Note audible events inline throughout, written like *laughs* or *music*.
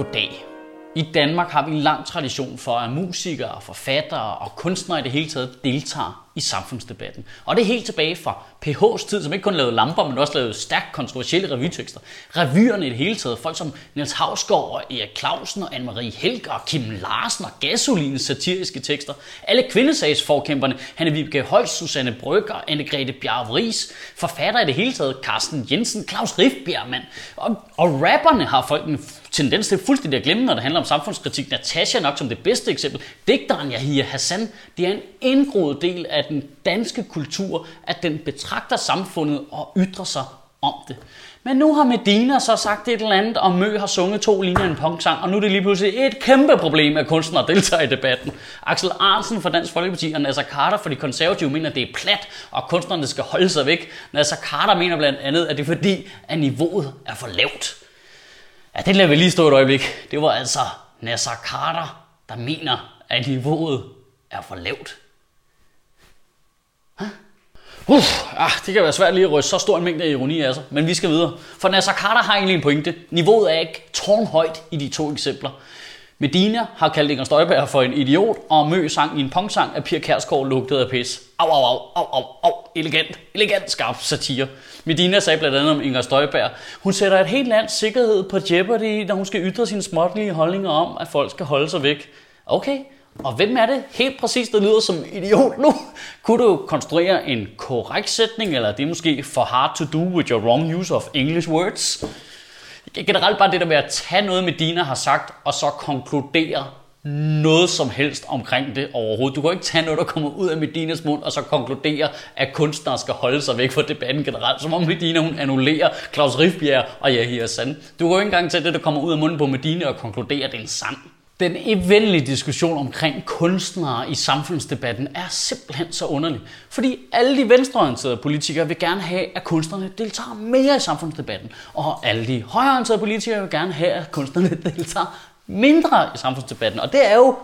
Goddag. I Danmark har vi en lang tradition for, at musikere, forfattere og kunstnere i det hele taget deltager i samfundsdebatten. Og det er helt tilbage fra PH's tid, som ikke kun lavede lamper, men også lavede stærkt kontroversielle revytekster. Revyerne i det hele taget, folk som Niels Havsgaard og Erik Clausen og Anne-Marie Helger og Kim Larsen og Gasolines satiriske tekster. Alle kvindesagsforkæmperne, Hanne Vibeke Holst, Susanne Brygger, Anne-Grethe Bjarv Ries, forfatter i det hele taget, Carsten Jensen, Claus Riffbjerg, mand. Og, og rapperne har folk en tendens til fuldstændig at glemme, når det handler om samfundskritik. Natasha nok som det bedste eksempel. Digteren Yahya Hassan, det er en indgroet del af den danske kultur, at den betragter samfundet og ytrer sig om det. Men nu har Medina så sagt et eller andet, og Mø har sunget to linjer i en punksang, og nu er det lige pludselig et kæmpe problem, at kunstnere deltager i debatten. Axel Arnsen fra Dansk Folkeparti og Nasser Carter fra de konservative mener, at det er plat, og kunstnerne skal holde sig væk. Nasser Carter mener blandt andet, at det er fordi, at niveauet er for lavt. Ja, det lader vi lige stå et øjeblik. Det var altså Nasser Carter, der mener, at niveauet er for lavt. Uff, ah, det kan være svært lige at ryste så stor en mængde af ironi af sig, men vi skal videre. For Nasser Carter har egentlig en pointe. Niveauet er ikke tårnhøjt i de to eksempler. Medina har kaldt Inger Støjberg for en idiot, og Mø sang i en pongsang, at Pia Kærsgaard lugtede af pis. Au, au, au, au, au, au, elegant, elegant skarp satire. Medina sagde blandt andet om Inger Støjberg, hun sætter et helt lands sikkerhed på jeopardy, når hun skal ytre sine småtlige holdninger om, at folk skal holde sig væk. Okay, og hvem er det helt præcis, der lyder som idiot nu? Kunne du konstruere en korrekt sætning, eller er det måske for hard to do with your wrong use of English words? Generelt bare det der med at tage noget, Medina har sagt, og så konkludere noget som helst omkring det overhovedet. Du kan ikke tage noget, der kommer ud af Medinas mund, og så konkludere, at kunstnere skal holde sig væk fra debatten generelt. Som om Medina hun annullerer Claus Rifbjerg og Yahya Sand. Du kan jo ikke engang tage det, der kommer ud af munden på Medina, og konkludere, at det er en sand. Den eventlige diskussion omkring kunstnere i samfundsdebatten er simpelthen så underlig. Fordi alle de venstreorienterede politikere vil gerne have, at kunstnerne deltager mere i samfundsdebatten. Og alle de højreorienterede politikere vil gerne have, at kunstnerne *laughs* deltager mindre i samfundsdebatten. Og det er jo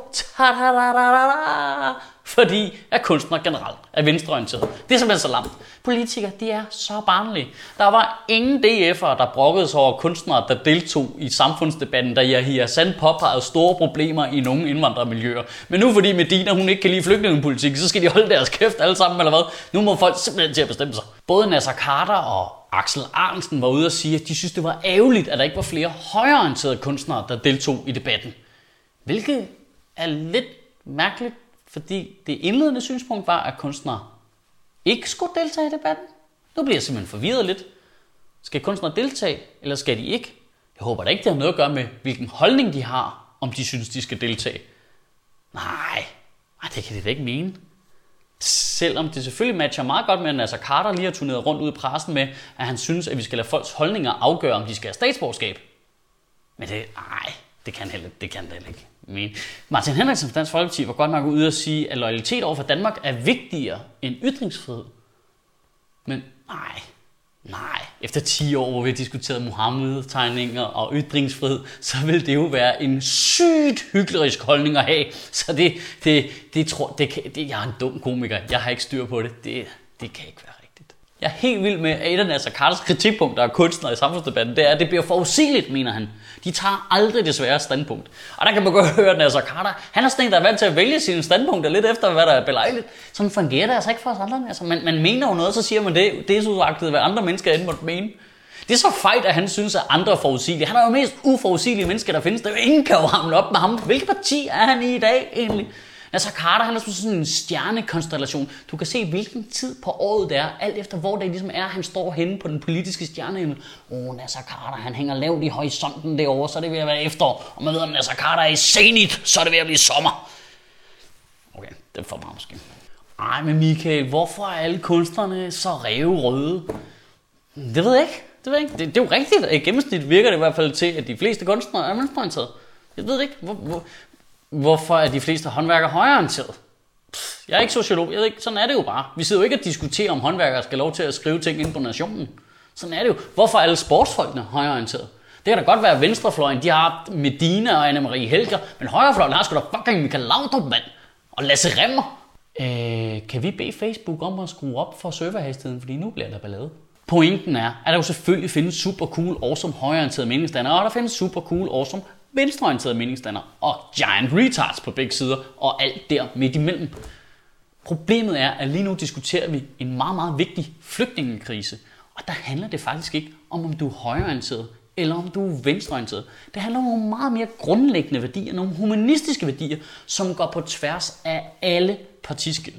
fordi at kunstnere generelt er venstreorienteret. Det er simpelthen så lamt. Politikere, de er så barnlige. Der var ingen DF'ere, der brokkede sig over kunstnere, der deltog i samfundsdebatten, da Yahya Sand påpegede store problemer i nogle indvandrermiljøer. Men nu fordi Medina hun ikke kan lide flygtningepolitik, så skal de holde deres kæft alle sammen, eller hvad? Nu må folk simpelthen til at bestemme sig. Både Nasser Carter og Axel Arnsen var ude og sige, at de synes, det var ærgerligt, at der ikke var flere højreorienterede kunstnere, der deltog i debatten. Hvilket er lidt mærkeligt, fordi det indledende synspunkt var, at kunstnere ikke skulle deltage i debatten. Nu bliver jeg simpelthen forvirret lidt. Skal kunstnere deltage, eller skal de ikke? Jeg håber da ikke, det har noget at gøre med, hvilken holdning de har, om de synes, de skal deltage. Nej, nej det kan det da ikke mene. Selvom det selvfølgelig matcher meget godt med, at Nasser Carter lige har turneret rundt ud i pressen med, at han synes, at vi skal lade folks holdninger afgøre, om de skal have statsborgerskab. Men det, nej, det kan heller, det kan det heller ikke. Men Martin Henriksen fra Dansk Folkeparti var godt nok ude at sige, at loyalitet over for Danmark er vigtigere end ytringsfrihed. Men nej, nej. Efter 10 år, hvor vi har diskuteret Mohammed-tegninger og ytringsfrihed, så vil det jo være en sygt hyggelig holdning at have. Så det, det, det tror det, kan, det, jeg er en dum komiker. Jeg har ikke styr på det. Det, det kan ikke være. Jeg er helt vild med, at et af Nasser Carters kritikpunkter af kunstnere i samfundsdebatten, det er, at det bliver forudsigeligt, mener han. De tager aldrig det svære standpunkt. Og der kan man godt *laughs* høre, at Nasser Carter, han er sådan en, der er vant til at vælge sine standpunkter lidt efter, hvad der er belejligt. Sådan fungerer det altså ikke for os andre. Altså, man, man mener jo noget, så siger man det. Det er så hvad andre mennesker end måtte mene. Det er så fejt, at han synes, at andre er forudsigelige. Han er jo mest uforudsigelige mennesker, der findes. Der er jo ingen, kan jo hamle op med ham. Hvilket parti er han i i dag egentlig? Nasser Carter, han er sådan en stjernekonstellation. Du kan se, hvilken tid på året det er, alt efter hvor det ligesom er, han står henne på den politiske stjernehimmel. Åh, oh, Nasser Carter, han hænger lavt i horisonten derovre, så er det ved at være efterår. Og man ved, om Nasser Carter er i zenit, så er det ved at blive sommer. Okay, det er for meget måske. Ej, men Michael, hvorfor er alle kunstnerne så røde? Det ved jeg ikke. Det, ved jeg ikke. Det, det er jo rigtigt. I gennemsnit virker det i hvert fald til, at de fleste kunstnere er venstreorienterede. Jeg ved det ikke. Hvor, hvor, Hvorfor er de fleste håndværkere højreorienterede? Jeg er ikke sociolog, jeg ved ikke, sådan er det jo bare. Vi sidder jo ikke og diskuterer, om håndværkere skal lov til at skrive ting ind på nationen. Sådan er det jo. Hvorfor er alle sportsfolkene højreorienterede? Det kan da godt være, at venstrefløjen, de har Medina og Anne-Marie Helger, men højrefløjen har sgu da fucking Michael Laudrup, mand. Og Lasse Remmer. Øh, kan vi bede Facebook om at skrue op for serverhastigheden, fordi nu bliver der ballade? Pointen er, at der jo selvfølgelig findes super cool, awesome, højreorienterede meningsdannere, og der findes super cool, awesome, venstreorienterede meningsdannere og giant retards på begge sider og alt der midt imellem. Problemet er, at lige nu diskuterer vi en meget, meget vigtig flygtningekrise. Og der handler det faktisk ikke om, om du er højreorienteret eller om du er venstreorienteret. Det handler om nogle meget mere grundlæggende værdier, nogle humanistiske værdier, som går på tværs af alle partiskil.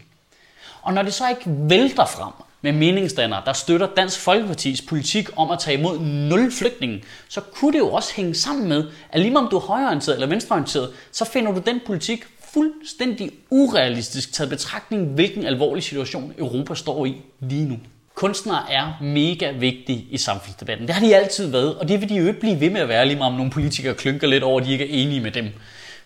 Og når det så ikke vælter frem med meningsdannere, der støtter Dansk Folkepartis politik om at tage imod nul flygtninge, så kunne det jo også hænge sammen med, at lige om du er højreorienteret eller venstreorienteret, så finder du den politik fuldstændig urealistisk taget betragtning, hvilken alvorlig situation Europa står i lige nu. Kunstnere er mega vigtige i samfundsdebatten. Det har de altid været, og det vil de jo ikke blive ved med at være, lige meget om nogle politikere klynker lidt over, at de ikke er enige med dem.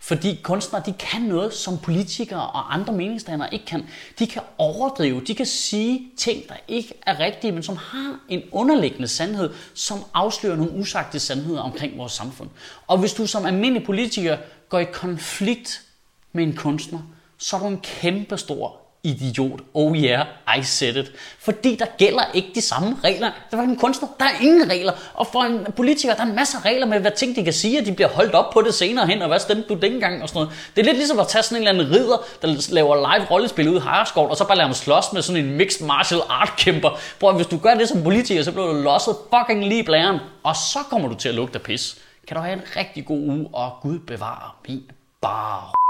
Fordi kunstnere, de kan noget, som politikere og andre meningsdannere ikke kan. De kan overdrive, de kan sige ting, der ikke er rigtige, men som har en underliggende sandhed, som afslører nogle usagte sandheder omkring vores samfund. Og hvis du som almindelig politiker går i konflikt med en kunstner, så er du en kæmpe stor idiot. Oh yeah, I said it. Fordi der gælder ikke de samme regler. Der var en kunstner, der er ingen regler. Og for en politiker, der er en masse regler med, hvad ting de kan sige, og de bliver holdt op på det senere hen, og hvad stemte du dengang og sådan noget. Det er lidt ligesom at tage sådan en eller anden ridder, der laver live rollespil ud i Harskov, og så bare lader ham slås med sådan en mixed martial art kæmper. Bror, hvis du gør det som politiker, så bliver du losset fucking lige blæren, og så kommer du til at lugte pis. Kan du have en rigtig god uge, og Gud bevare min bar.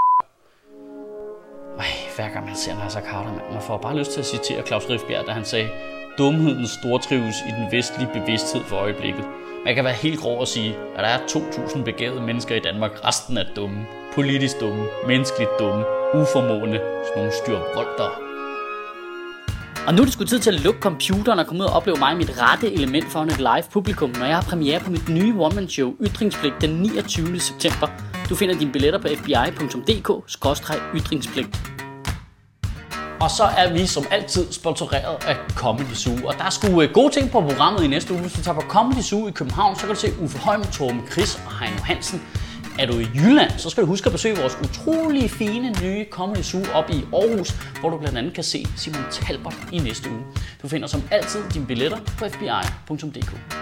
Hver gang man ser Nasser Carter, man, man får bare lyst til at citere Claus Riffbjerg, da han sagde, dumheden stortrives i den vestlige bevidsthed for øjeblikket. Man kan være helt grov og sige, at der er 2.000 begavede mennesker i Danmark. Resten er dumme. Politisk dumme. Menneskeligt dumme. Uformående. Sådan nogle styrvolter. Og nu er det sgu tid til at lukke computeren og komme ud og opleve mig i mit rette element foran et live publikum, når jeg har premiere på mit nye one-man-show Ytringspligt den 29. september. Du finder dine billetter på fbi.dk-ytringspligt. Og så er vi som altid sponsoreret af Comedy Zoo. Og der er sgu øh, gode ting på programmet i næste uge. Hvis du tager på Comedy Zoo i København, så kan du se Uffe Holm, Torben Chris og Heino Hansen. Er du i Jylland, så skal du huske at besøge vores utrolig fine nye Comedy Zoo op i Aarhus, hvor du blandt andet kan se Simon Talbot i næste uge. Du finder som altid dine billetter på fbi.dk.